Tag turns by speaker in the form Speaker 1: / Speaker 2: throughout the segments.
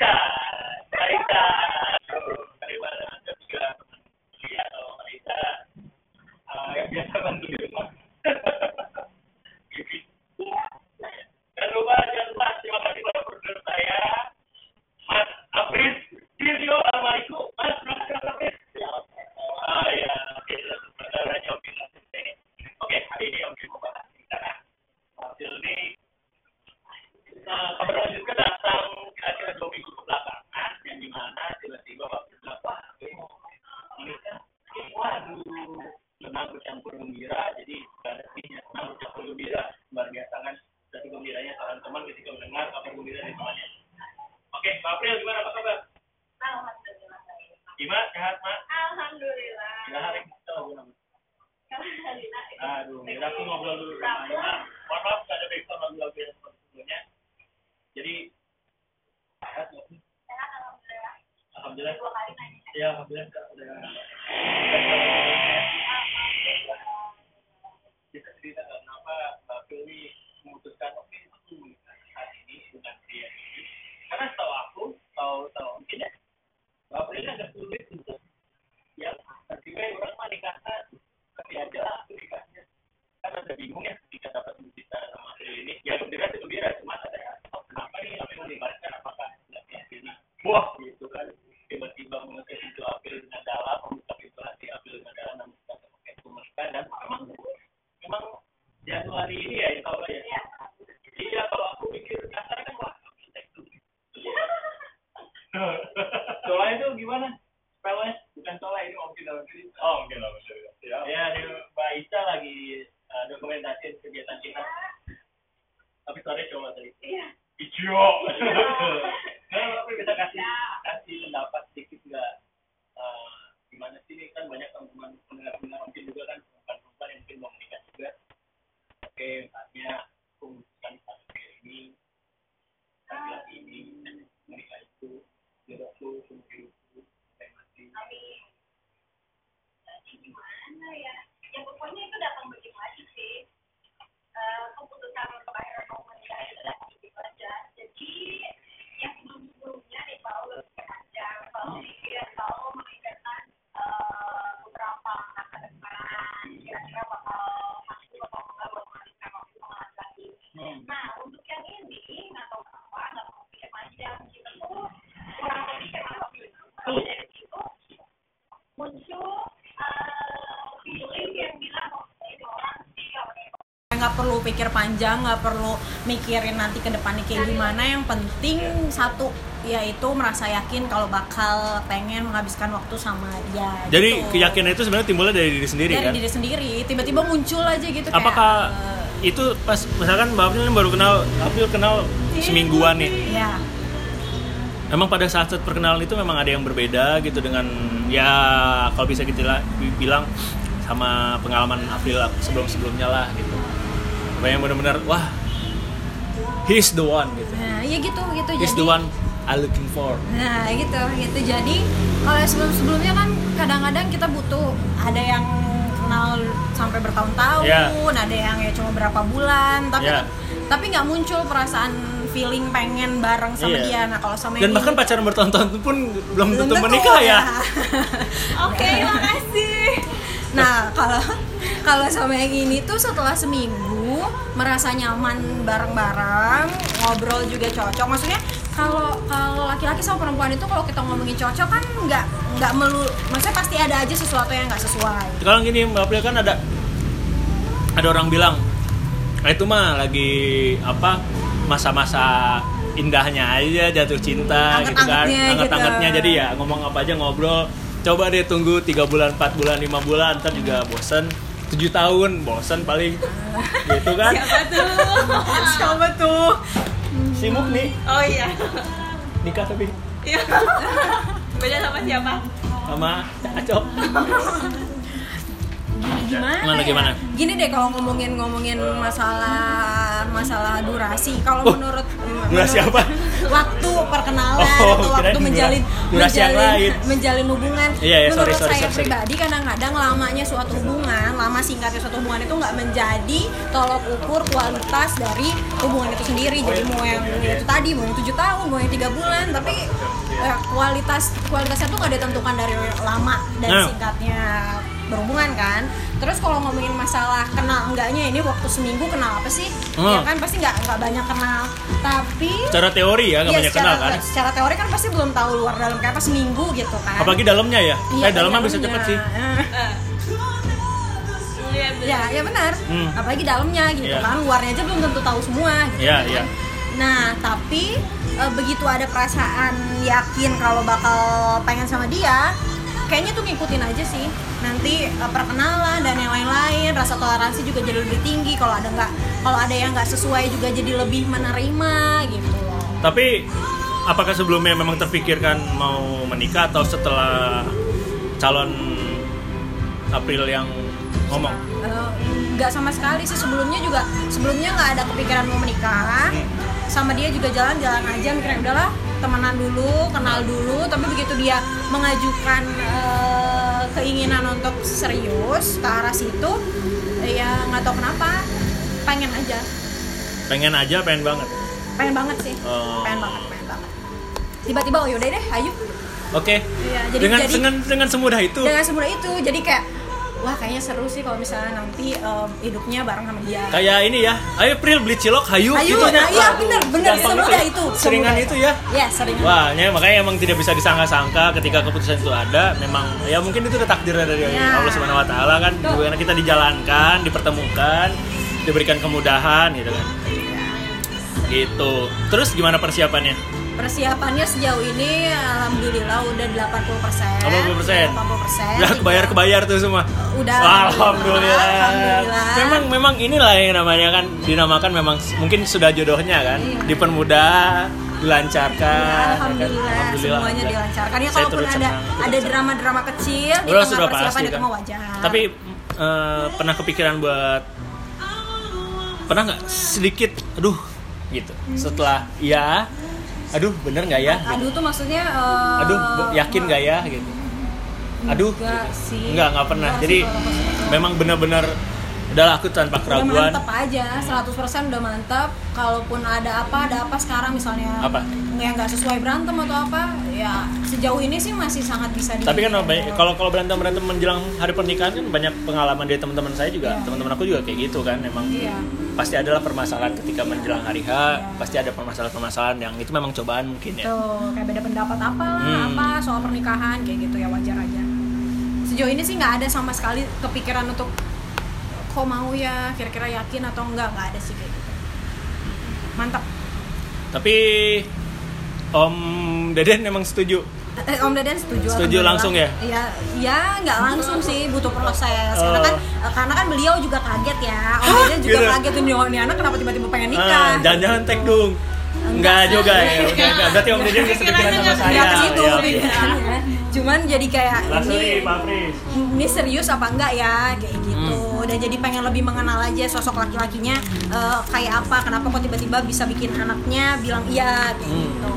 Speaker 1: God. My God. Tapi sore coba tadi.
Speaker 2: Iya.
Speaker 1: Ijo. Nah, tapi nggak
Speaker 3: perlu pikir panjang nggak perlu mikirin nanti ke depannya kayak gimana yang penting satu yaitu merasa yakin kalau bakal pengen menghabiskan waktu sama dia
Speaker 4: Jadi
Speaker 3: gitu.
Speaker 4: keyakinan itu sebenarnya timbulnya dari diri sendiri
Speaker 3: dari
Speaker 4: kan?
Speaker 3: diri sendiri tiba-tiba muncul aja gitu kayak,
Speaker 4: Apakah
Speaker 3: eh,
Speaker 4: itu pas misalkan Mbak April baru kenal, April kenal semingguan nih.
Speaker 3: ya
Speaker 4: Memang pada saat saat perkenalan itu memang ada yang berbeda gitu dengan ya kalau bisa kita la- bilang sama pengalaman April sebelum-sebelumnya lah gitu. Apa yang benar-benar wah he's the one gitu.
Speaker 3: nah ya gitu gitu
Speaker 4: He's
Speaker 3: jadi
Speaker 4: the one I looking for.
Speaker 3: Nah gitu gitu jadi kalau sebelum sebelumnya kan kadang-kadang kita butuh ada yang kenal sampai bertahun-tahun,
Speaker 4: Ya.
Speaker 3: ada yang ya cuma berapa bulan, tapi
Speaker 4: Ya.
Speaker 3: tapi nggak muncul perasaan feeling pengen bareng sama
Speaker 4: Iya.
Speaker 3: dia. Nah kalau sama
Speaker 4: Dan bahkan pacaran bertahun-tahun pun belum
Speaker 3: belum
Speaker 4: tentu
Speaker 3: tentu,
Speaker 4: menikah ya.
Speaker 3: Oke makasih. Nah kalau kalau sama yang ini tuh setelah seminggu merasa nyaman bareng-bareng, ngobrol juga cocok. Maksudnya kalau kalau laki-laki sama perempuan itu kalau kita ngomongin cocok kan nggak nggak melu, maksudnya pasti ada aja sesuatu yang nggak sesuai.
Speaker 4: Sekarang gini Mbak April kan ada ada orang bilang "Ah, itu mah lagi apa masa-masa indahnya aja jatuh cinta gitu kan
Speaker 3: Anget-angetnya gitu.
Speaker 4: jadi ya ngomong apa aja ngobrol coba deh tunggu tiga bulan 4 bulan lima bulan ntar juga bosen
Speaker 1: tujuh tahun bosan paling gitu kan
Speaker 4: siapa tuh
Speaker 3: Siapa tuh?
Speaker 1: si Mukni
Speaker 4: oh iya
Speaker 1: nikah tapi
Speaker 4: Iya. beda sama siapa
Speaker 1: sama Acok
Speaker 3: Gimana?
Speaker 1: Gimana,
Speaker 3: ya?
Speaker 1: gimana?
Speaker 3: Gini deh kalau ngomongin ngomongin masalah masalah durasi, kalau
Speaker 1: Oh,
Speaker 3: menurut
Speaker 1: durasi
Speaker 3: menurut
Speaker 1: apa?
Speaker 3: Waktu perkenalan
Speaker 1: Oh,
Speaker 3: atau waktu menjalin menjalin,
Speaker 1: lain.
Speaker 3: menjalin hubungan.
Speaker 1: Iya, iya, sorry,
Speaker 3: menurut
Speaker 1: sorry,
Speaker 3: saya
Speaker 1: sorry, sorry.
Speaker 3: pribadi kadang-kadang lamanya suatu hubungan, lama singkatnya suatu hubungan itu nggak menjadi tolok ukur kualitas dari hubungan itu sendiri. Jadi mau yang itu tadi, mau yang tujuh tahun, mau yang tiga bulan, tapi eh, kualitas kualitasnya tuh nggak ditentukan dari lama dan
Speaker 1: Nah.
Speaker 3: singkatnya berhubungan kan. Terus kalau ngomongin masalah kenal enggaknya ini waktu seminggu kenal apa sih?
Speaker 1: Hmm.
Speaker 3: Ya kan pasti nggak nggak banyak kenal. Tapi
Speaker 1: secara teori ya nggak
Speaker 3: Iya,
Speaker 1: banyak
Speaker 3: secara,
Speaker 1: kenal kan
Speaker 3: secara teori kan pasti belum tahu luar dalam kayak apa seminggu gitu kan.
Speaker 1: apalagi dalamnya ya
Speaker 3: Iya,
Speaker 1: eh dalamnya bisa cepet sih
Speaker 4: iya.
Speaker 3: Ya, ya benar.
Speaker 1: Hmm.
Speaker 3: Apalagi dalamnya gitu
Speaker 1: Iya.
Speaker 3: kan. Luarnya aja belum tentu tahu semua gitu.
Speaker 1: Iya,
Speaker 3: kan.
Speaker 1: iya.
Speaker 3: Nah, tapi eh, begitu ada perasaan yakin kalau bakal pengen sama dia, kayaknya tuh ngikutin aja sih. Nanti eh, perkenalan dan yang lain-lain, rasa toleransi juga jadi lebih tinggi. Kalau ada nggak, kalau ada yang nggak sesuai juga jadi lebih menerima gitu loh.
Speaker 1: tapi apakah sebelumnya memang terpikirkan mau menikah atau setelah calon April yang ngomong
Speaker 3: Eh, nggak sama sekali sih sebelumnya juga sebelumnya nggak ada kepikiran mau menikah sama dia juga jalan-jalan aja mikirnya udahlah temenan dulu kenal dulu tapi begitu dia mengajukan eh, keinginan untuk serius ke arah situ ya nggak tahu kenapa pengen aja.
Speaker 1: Pengen aja pengen banget?
Speaker 3: Pengen banget sih.
Speaker 1: Oh.
Speaker 3: pengen banget pengen banget. Tiba-tiba oh yaudah deh ayo.
Speaker 1: Oke.
Speaker 3: Iya, jadi-
Speaker 1: dengan
Speaker 3: jadi-
Speaker 1: dengan dengan semudah itu.
Speaker 3: Dengan semudah itu jadi kayak wah kayaknya seru sih kalau misalnya nanti em, hidupnya bareng sama dia
Speaker 1: kayak ini ya ayo April beli cilok hayu
Speaker 3: Ayo,
Speaker 1: gitu
Speaker 3: nah, iya bener bener semudah
Speaker 1: banget.
Speaker 3: itu.
Speaker 1: seringan itu ya
Speaker 3: Ya seringan.
Speaker 1: Wah, ya, makanya emang tidak bisa disangka-sangka ketika keputusan itu ada. Memang ya mungkin itu udah takdir dari
Speaker 3: Ya.
Speaker 1: Allah Subhanahu Wa Taala kan. Karena kita dijalankan, dipertemukan, diberikan kemudahan gitu kan. Gitu. Terus gimana persiapannya?
Speaker 3: Persiapannya sejauh ini alhamdulillah udah 80%.
Speaker 1: 80%.
Speaker 3: 80%.
Speaker 1: Udah kebayar-kebayar tuh semua.
Speaker 3: Udah.
Speaker 1: Alhamdulillah.
Speaker 3: Alhamdulillah.
Speaker 1: Memang memang inilah yang namanya kan dinamakan memang mungkin sudah jodohnya kan.
Speaker 3: Iya.
Speaker 1: Dipermudah, dilancarkan.
Speaker 3: Ya,
Speaker 1: ya kan?
Speaker 3: alhamdulillah, semuanya dilancarkan. Ya kalaupun ada
Speaker 1: senang,
Speaker 3: ada drama-drama kecil di tengah persiapan
Speaker 1: pasti
Speaker 3: itu
Speaker 1: kan.
Speaker 3: mah wajar.
Speaker 1: Tapi eh, pernah kepikiran buat pernah nggak sedikit, aduh gitu. Setelah ya, aduh bener nggak ya? Gitu.
Speaker 3: aduh tuh maksudnya eh,
Speaker 1: Aduh yakin nggak ya? Gitu. Aduh,
Speaker 3: Enggak
Speaker 1: gitu.
Speaker 3: sih.
Speaker 1: nggak nggak pernah.
Speaker 3: Enggak
Speaker 1: Jadi
Speaker 3: sih
Speaker 1: memang benar-benar udahlah aku tanpa
Speaker 3: udah
Speaker 1: keraguan.
Speaker 3: mantep aja 100% udah mantep kalaupun ada apa ada apa sekarang misalnya
Speaker 1: Apa?
Speaker 3: yang nggak sesuai berantem atau apa ya sejauh ini sih masih sangat bisa di
Speaker 1: Tapi kan banyak- kalau kalau berantem berantem menjelang hari pernikahan kan banyak pengalaman dari teman-teman saya juga,
Speaker 3: Iya.
Speaker 1: teman-teman aku juga kayak gitu kan, memang
Speaker 3: Iya.
Speaker 1: pasti adalah permasalahan ketika menjelang hari H, pasti ada permasalahan-permasalahan yang itu memang cobaan mungkin ya.
Speaker 3: tuh kayak beda pendapat apa lah
Speaker 1: Hmm.
Speaker 3: apa soal pernikahan kayak gitu ya wajar aja sejauh ini sih nggak ada sama sekali kepikiran untuk kok mau ya kira-kira yakin atau enggak nggak ada sih kayak gitu mantap
Speaker 1: Tapi Om Deden emang setuju.
Speaker 3: Eh, Om Deden setuju
Speaker 1: Setuju langsung ya?
Speaker 3: Iya, iya nggak langsung sih butuh proses. Karena
Speaker 1: Oh.
Speaker 3: kan karena kan beliau juga kaget ya. Om Deden juga
Speaker 1: Gitu.
Speaker 3: kaget ini oh, ini anak kenapa tiba-tiba pengen
Speaker 1: Ah,
Speaker 3: nikah.
Speaker 1: jangan-jangan tag dong. Enggak juga ya. Udah enggak. Berarti Om Deden bisa kepikiran sama saya.
Speaker 3: Nggak ke situ
Speaker 1: Ya, oke.
Speaker 3: Cuman jadi kayak
Speaker 1: Langsung nih
Speaker 3: ini ini serius apa enggak ya kayak gitu
Speaker 1: Hmm.
Speaker 3: dan jadi pengen lebih mengenal aja sosok laki-lakinya eh, kayak apa kenapa kok tiba-tiba bisa bikin anaknya bilang iya kayak
Speaker 1: Hmm.
Speaker 3: gitu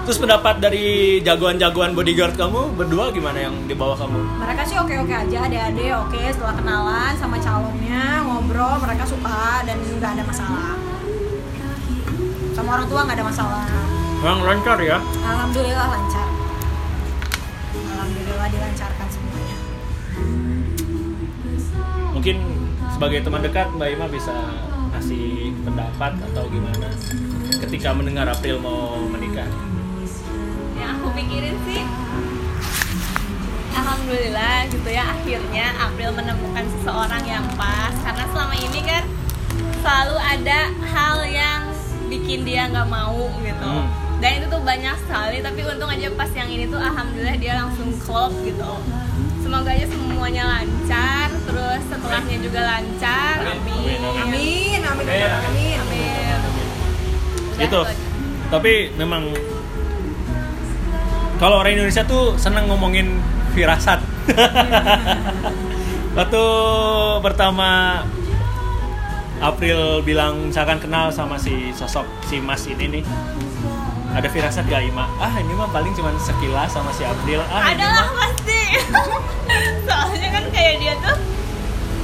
Speaker 1: Terus pendapat dari jagoan-jagoan bodyguard kamu berdua gimana yang di bawah kamu?
Speaker 3: mereka sih oke-oke aja adik-adik oke setelah kenalan sama calonnya ngobrol mereka suka dan nggak ada masalah sama orang tua nggak ada masalah
Speaker 1: Memang lancar ya.
Speaker 3: alhamdulillah lancar alhamdulillah dilancarkan semuanya.
Speaker 1: Mungkin sebagai teman dekat Mbak Ima bisa ngasih pendapat atau gimana? Ketika mendengar April mau menikah.
Speaker 4: yang aku pikirin sih. Alhamdulillah gitu ya akhirnya April menemukan seseorang yang pas. Karena selama ini kan selalu ada hal yang bikin dia nggak mau gitu.
Speaker 1: Hmm.
Speaker 4: Dan itu tuh banyak sekali tapi untung aja pas yang ini tuh alhamdulillah dia langsung klop gitu. Semoga aja semuanya lancar terus setelah nikahnya juga lancar.
Speaker 1: Amin,
Speaker 4: amin.
Speaker 1: Amin.
Speaker 3: amin. Amin. Amin,
Speaker 1: itu tapi memang kalau orang Indonesia tuh senang ngomongin firasat. Waktu pertama April bilang misalkan kenal sama si sosok si Mas ini nih ada firasat gak Ima? Ah ini mah paling cuman sekilas sama si April ah
Speaker 4: adalah pasti. Soalnya kan kayak dia tuh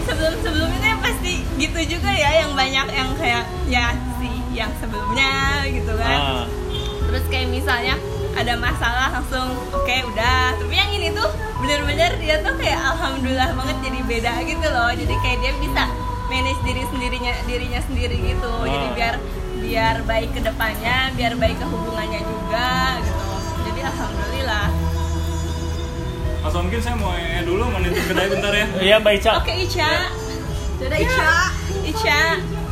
Speaker 4: sebelum sebelumnya pasti gitu juga ya yang banyak yang kayak ya si yang sebelumnya gitu kan.
Speaker 1: Ah,
Speaker 4: terus kayak misalnya ada masalah langsung oke udah. Tapi yang ini tuh bener-bener dia tuh kayak alhamdulillah banget jadi beda gitu loh. Jadi kayak dia bisa manage diri sendirinya dirinya sendiri gitu. Jadi
Speaker 1: Ah.
Speaker 4: biar biar baik ke depannya biar baik ke hubungannya juga gitu. Jadi alhamdulillah.
Speaker 5: Mas mungkin saya mau ee dulu mau nitip kedai bentar ya.
Speaker 1: Iya Mbak Ica.
Speaker 4: Oke Ica.
Speaker 3: Dadah Ica.
Speaker 4: Ica.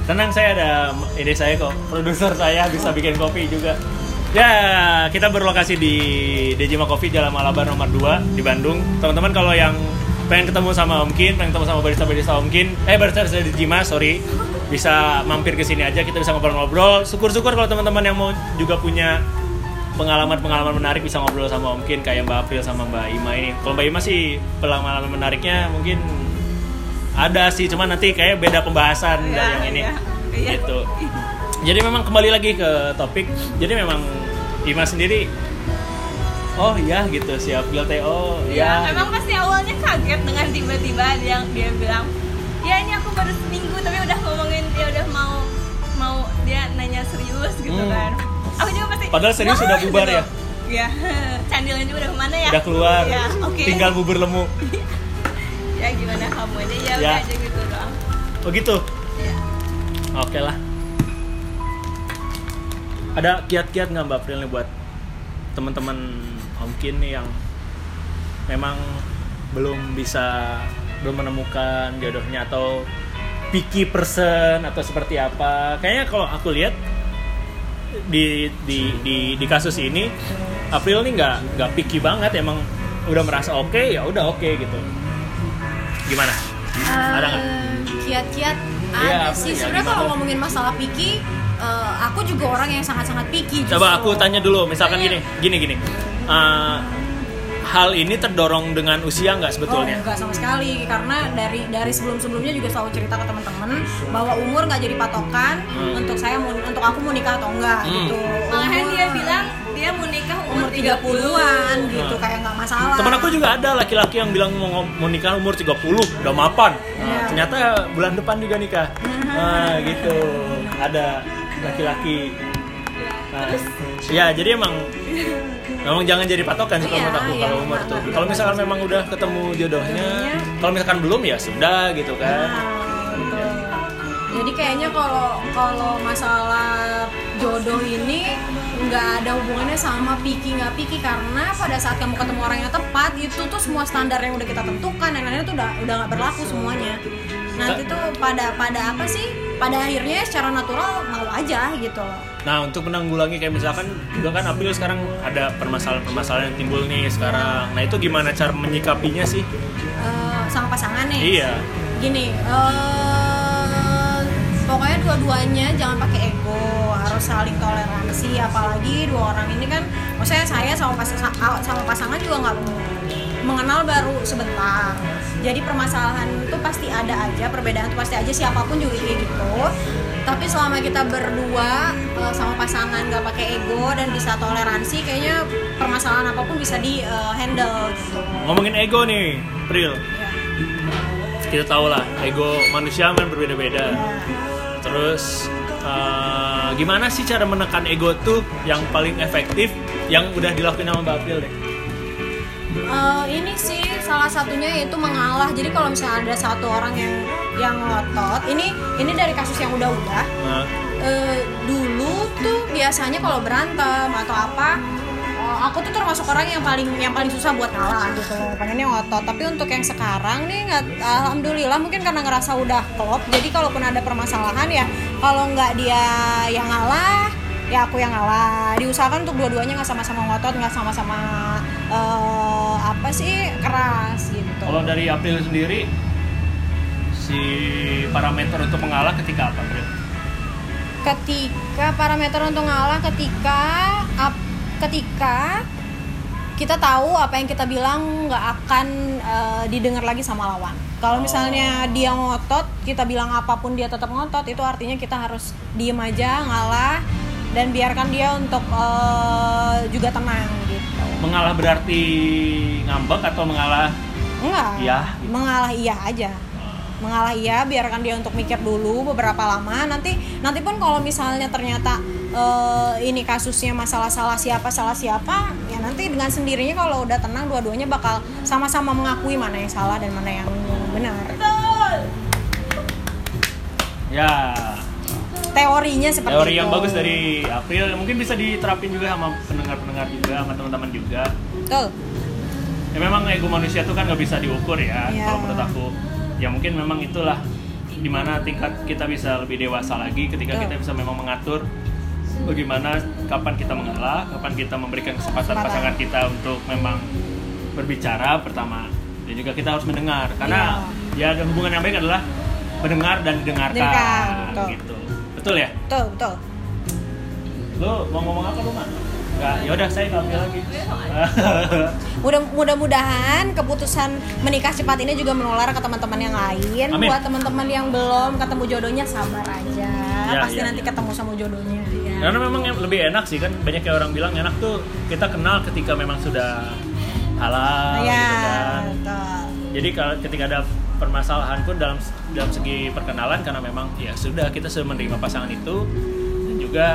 Speaker 1: Tenang saya ada ide saya kok. Produser saya bisa bikin kopi juga. Ya, kita berlokasi di Dejima Coffee Jalan Malabar nomor 2 di Bandung. Teman-teman kalau yang pengen ketemu sama Om Kin, pengen ketemu sama barista-barista Om Kin, eh barista-barista Dejima, sorry, bisa mampir ke sini aja, kita bisa ngobrol-ngobrol. Syukur-syukur kalau teman-teman yang mau juga punya pengalaman-pengalaman menarik bisa ngobrol sama Om Kin kayak Mbak April sama Mbak Ima ini. Kalau Mbak Ima sih pengalaman menariknya mungkin ada sih, cuman nanti kayak beda pembahasan dari
Speaker 4: Iya,
Speaker 1: yang ini.
Speaker 4: iya, iya.
Speaker 1: Gitu. Jadi memang kembali lagi ke topik. Jadi memang Ima sendiri Oh iya gitu si April teh oh
Speaker 4: ya
Speaker 1: iya.
Speaker 4: emang pasti awalnya kaget dengan tiba-tiba dia dia bilang ya ini aku baru seminggu tapi udah gitu
Speaker 1: Hmm.
Speaker 4: kan aku juga pasti
Speaker 1: Padahal serius
Speaker 4: "Wah,"
Speaker 1: udah bubar
Speaker 4: gitu.
Speaker 1: ya?
Speaker 4: ya candilnya juga udah ke mana ya
Speaker 1: Udah keluar.
Speaker 4: ya oke
Speaker 1: Tinggal bubur lemu.
Speaker 4: ya gimana kamu aja ya,
Speaker 1: Ya.
Speaker 4: udah aja gitu doang
Speaker 1: Oh gitu.
Speaker 4: ya.
Speaker 1: Oke lah. Ada kiat-kiat nggak Mbak April nih buat teman-teman Om Kin nih yang memang belum bisa belum menemukan jodohnya atau picky person atau seperti apa? Kayaknya kalau aku lihat di di di, di kasus ini April nih nggak nggak picky banget emang udah merasa oke ya udah oke gitu. Gimana? Ada nggak?
Speaker 3: Eh, kiat-kiat
Speaker 1: Iya,
Speaker 3: ada
Speaker 1: apa
Speaker 3: sih
Speaker 1: ya,
Speaker 3: sebenarnya kalau ngomongin masalah picky eh, aku juga orang yang sangat-sangat picky
Speaker 1: Coba
Speaker 3: justru.
Speaker 1: aku tanya dulu, misalkan gini,
Speaker 3: Tanya.
Speaker 1: gini gini. Eh, hal ini terdorong dengan usia nggak sebetulnya?
Speaker 3: Oh, enggak sama sekali karena dari dari sebelum-sebelumnya juga selalu cerita ke teman-teman bahwa umur nggak jadi patokan
Speaker 1: Hmm.
Speaker 3: Aku mau nikah atau enggak
Speaker 1: Hmm.
Speaker 3: gitu.
Speaker 4: malahan dia bilang dia mau nikah
Speaker 3: umur
Speaker 4: umur
Speaker 3: 30-an gitu
Speaker 1: Hmm.
Speaker 3: kayak nggak masalah.
Speaker 1: Temen aku juga ada laki-laki yang bilang mau, mau nikah umur 30, udah mapan. Nah, ternyata bulan depan juga nikah. Nah, gitu. Ada laki-laki. Nah, ya, jadi emang memang jangan jadi patokan sih kalau
Speaker 3: Iya,
Speaker 1: menurut aku
Speaker 3: iya,
Speaker 1: kalau umur tuh. Kalau misalkan memang udah ketemu jodohnya,
Speaker 3: Jodohnya.
Speaker 1: kalau misalkan belum ya sudah gitu kan.
Speaker 3: Jadi kayaknya kalau kalau masalah jodoh ini nggak ada hubungannya sama picky nggak picky karena pada saat kamu ketemu orang yang tepat itu tuh semua standar yang udah kita tentukan dan lain-lain tuh udah udah nggak berlaku semuanya. Nanti tuh pada pada apa sih? Pada akhirnya secara natural mau aja gitu.
Speaker 1: Nah untuk menanggulangi kayak misalkan juga kan April sekarang ada permasalahan-permasalahan yang timbul nih sekarang. Nah itu gimana cara menyikapinya sih?
Speaker 3: Eh, sama pasangan nih.
Speaker 1: Iya.
Speaker 3: Gini, eh, pokoknya dua-duanya jangan pakai ego, harus saling toleransi. Apalagi dua orang ini kan, maksudnya saya sama pasangan sama pasangan juga nggak mengenal baru sebentar. Jadi permasalahan itu pasti ada aja, perbedaan itu pasti aja siapa pun juga kayak gitu. Tapi selama kita berdua eh, sama pasangan nggak pakai ego dan bisa toleransi, kayaknya permasalahan apa pun bisa di eh, handle gitu.
Speaker 1: Ngomongin ego nih, April.
Speaker 3: Ya.
Speaker 1: Kita tahu lah, ego manusia kan berbeda-beda.
Speaker 3: Ya.
Speaker 1: Terus eh, gimana sih cara menekan ego tuh yang paling efektif yang udah dilakuin sama Mbak April deh?
Speaker 3: Eh, ini sih salah satunya yaitu mengalah. Jadi kalau misalnya ada satu orang yang yang ngotot, ini ini dari kasus yang udah-udah.
Speaker 1: Nah,
Speaker 3: Eh, dulu tuh biasanya kalau berantem atau apa, eh, aku tuh termasuk orang yang paling yang paling susah buat ngalah gitu. Pengennya ngotot. Tapi untuk yang sekarang nih, nggak, alhamdulillah mungkin karena ngerasa udah klop. Jadi kalaupun ada permasalahan ya, kalau nggak dia yang ngalah, ya aku yang ngalah. Diusahakan untuk dua-duanya nggak sama-sama ngotot, nggak sama-sama eh, apa sih keras gitu.
Speaker 1: kalau dari April sendiri si parameter untuk mengalah ketika apa, April?
Speaker 3: ketika parameter untuk ngalah ketika ap- ketika kita tahu apa yang kita bilang nggak akan eh, didengar lagi sama lawan. Kalau misalnya dia ngotot, kita bilang apa pun dia tetap ngotot, itu artinya kita harus diem aja, ngalah dan biarkan dia untuk eh, juga tenang gitu.
Speaker 1: Mengalah berarti ngambek atau mengalah
Speaker 3: Enggak.
Speaker 1: Iya.
Speaker 3: Mengalah iya aja. Mengalah iya, biarkan dia untuk mikir dulu beberapa lama. Nanti nanti pun kalau misalnya ternyata eh, ini kasusnya masalah salah siapa salah siapa, ya nanti dengan sendirinya kalau udah tenang dua-duanya bakal sama-sama mengakui mana yang salah dan mana yang benar.
Speaker 1: ya
Speaker 3: Teorinya seperti
Speaker 1: teori
Speaker 3: itu.
Speaker 1: yang bagus dari April mungkin bisa diterapin juga sama pendengar-pendengar juga sama teman-teman juga.
Speaker 3: Betul.
Speaker 1: Ya memang ego manusia tuh kan nggak bisa diukur ya
Speaker 3: Iya.
Speaker 1: kalau menurut aku. Ya mungkin memang itulah di mana tingkat kita bisa lebih dewasa lagi ketika kita bisa memang mengatur bagaimana kapan kita mengalah, kapan kita memberikan kesempatan pasangan kita untuk memang berbicara pertama dan juga kita harus mendengar karena ya ada hubungan yang baik adalah mendengar dan didengarkan
Speaker 3: Dengar, betul.
Speaker 1: gitu. Betul ya?
Speaker 3: Betul, betul.
Speaker 1: Lu mau ngomong apa lu, Mak? Ya udah saya nggak ambil lagi.
Speaker 3: Mudah mudah-mudahan keputusan menikah cepat ini juga menular ke teman-teman yang lain.
Speaker 1: Amin.
Speaker 3: Buat teman-teman yang belum ketemu jodohnya sabar aja.
Speaker 1: Ya,
Speaker 3: Pasti
Speaker 1: ya,
Speaker 3: nanti
Speaker 1: ya.
Speaker 3: ketemu sama jodohnya.
Speaker 1: Karena memang yang lebih enak sih kan banyak yang orang bilang enak tuh kita kenal ketika memang sudah halal
Speaker 3: ya,
Speaker 1: gitu kan.
Speaker 3: betul.
Speaker 1: Jadi kalau ketika ada permasalahan pun dalam dalam segi perkenalan karena memang ya sudah kita sudah menerima pasangan itu dan juga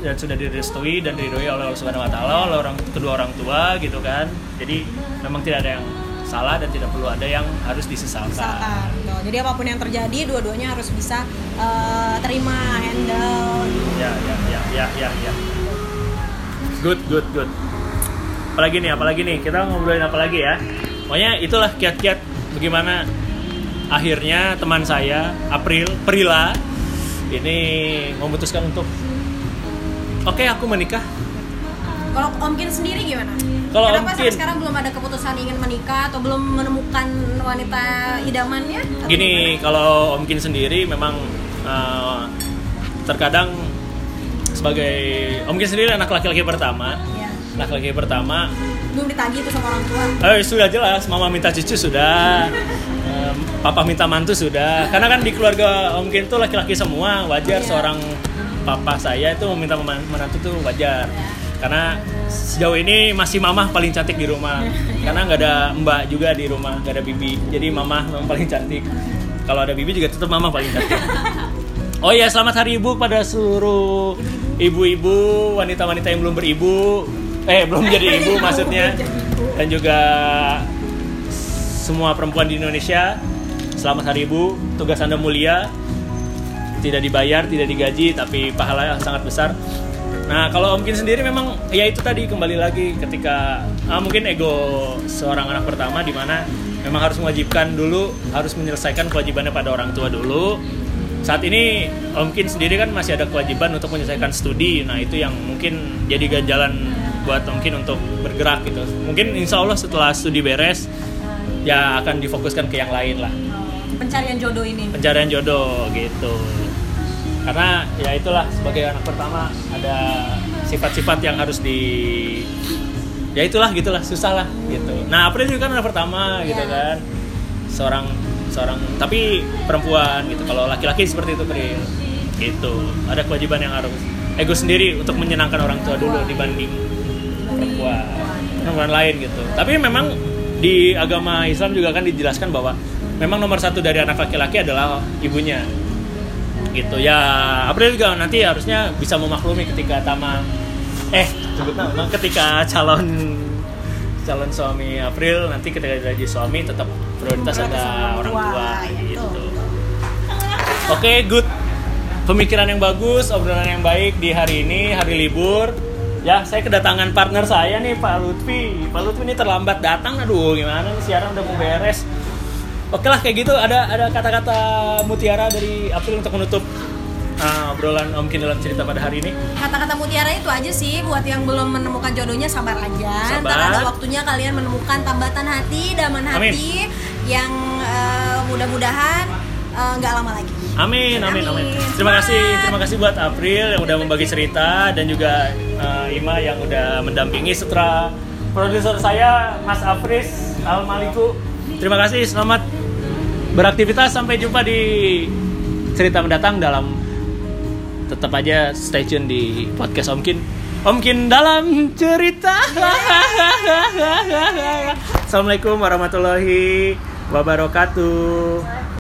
Speaker 1: dan sudah direstui dan diridhoi oleh Allah Subhanahu wa taala oleh orang kedua orang tua gitu kan. Jadi memang tidak ada yang salah dan tidak perlu ada yang harus disesalkan.
Speaker 3: Misalkan, betul. Jadi apa pun yang terjadi, dua-duanya harus bisa eh, terima, handle.
Speaker 1: Ya, ya, ya, ya, ya, ya. Good, good, good. Apalagi nih, apalagi nih, kita ngobrolin apa lagi ya? Pokoknya itulah kiat-kiat bagaimana akhirnya teman saya, April, Prila, ini memutuskan untuk Oke, aku menikah.
Speaker 3: Kalau Om Kin sendiri gimana?
Speaker 1: Kalau Om Kin-
Speaker 3: sampai sekarang belum ada keputusan ingin menikah atau belum menemukan wanita idamannya?
Speaker 1: Gini, kalau Om Kin sendiri memang eh, terkadang sebagai Om Kin sendiri anak laki-laki pertama?
Speaker 3: Ya.
Speaker 1: laki-laki pertama
Speaker 3: Belum ditagih tuh sama orang tua.
Speaker 1: Eh sudah jelas, mama minta cucu sudah, papa minta mantu sudah. Karena kan di keluarga Om Kin tuh laki-laki semua, wajar
Speaker 3: Iya.
Speaker 1: seorang papa saya itu meminta menantu tuh wajar. Karena sejauh ini masih mama paling cantik di rumah. Karena nggak ada mbak juga di rumah, nggak ada bibi. Jadi mama memang paling cantik. Kalau ada bibi juga tetap mama paling cantik. Oh ya, selamat hari ibu pada seluruh ibu-ibu, wanita-wanita yang belum beribu, eh belum jadi ibu maksudnya, dan juga semua perempuan di Indonesia. Selamat hari ibu, tugas anda mulia, tidak dibayar, tidak digaji, tapi pahala yang sangat besar. Nah, kalau Om Kin sendiri memang ya itu tadi kembali lagi ketika ah, mungkin ego seorang anak pertama di mana memang harus mewajibkan dulu, harus menyelesaikan kewajibannya pada orang tua dulu. Saat ini Om Kin sendiri kan masih ada kewajiban untuk menyelesaikan studi. Nah, itu yang mungkin jadi ganjalan buat Om Kin untuk bergerak gitu. Mungkin insya Allah setelah studi beres ya akan difokuskan ke yang lain lah
Speaker 3: Pencarian jodoh ini.
Speaker 1: pencarian jodoh gitu karena ya itulah sebagai anak pertama ada sifat-sifat yang harus di ya itulah gitulah susah lah gitu. Nah April juga kan anak pertama gitu
Speaker 3: Iya.
Speaker 1: kan. Seorang seorang tapi perempuan gitu kalau laki-laki seperti itu April. Gitu. Ada kewajiban yang harus ego sendiri untuk menyenangkan orang tua dulu dibanding perempuan. Perempuan lain gitu. Tapi memang di agama Islam juga kan dijelaskan bahwa memang nomor satu dari anak laki-laki adalah ibunya gitu ya April juga nanti harusnya bisa memaklumi ketika Tama eh ketika calon calon suami April nanti ketika jadi suami tetap prioritas ada orang tua
Speaker 3: ya,
Speaker 1: gitu. Oke, good. Pemikiran yang bagus, obrolan yang baik di hari ini, hari libur. Ya, saya kedatangan partner saya nih, Pak Lutfi. Pak Lutfi ini terlambat datang, aduh gimana nih siaran udah mau beres. Oke lah kayak gitu, ada ada kata-kata mutiara dari April untuk menutup uh, obrolan Om Kin dalam cerita pada hari ini.
Speaker 3: Kata-kata mutiara itu aja sih buat yang belum menemukan jodohnya sabar aja.
Speaker 1: Sabar.
Speaker 3: Ntar ada waktunya kalian menemukan tambatan hati, daman hati yang eh, mudah-mudahan eh, nggak lama lagi.
Speaker 1: Amin, amin, amin.
Speaker 3: Amin.
Speaker 1: Terima kasih, terima kasih buat April yang udah membagi cerita dan juga eh, Ima yang udah mendampingi setelah produser saya Mas Afris Al Maliku. Terima kasih, selamat beraktivitas sampai jumpa di cerita mendatang dalam tetap aja stay tune di podcast Omkin. Omkin dalam cerita. Assalamualaikum warahmatullahi wabarakatuh.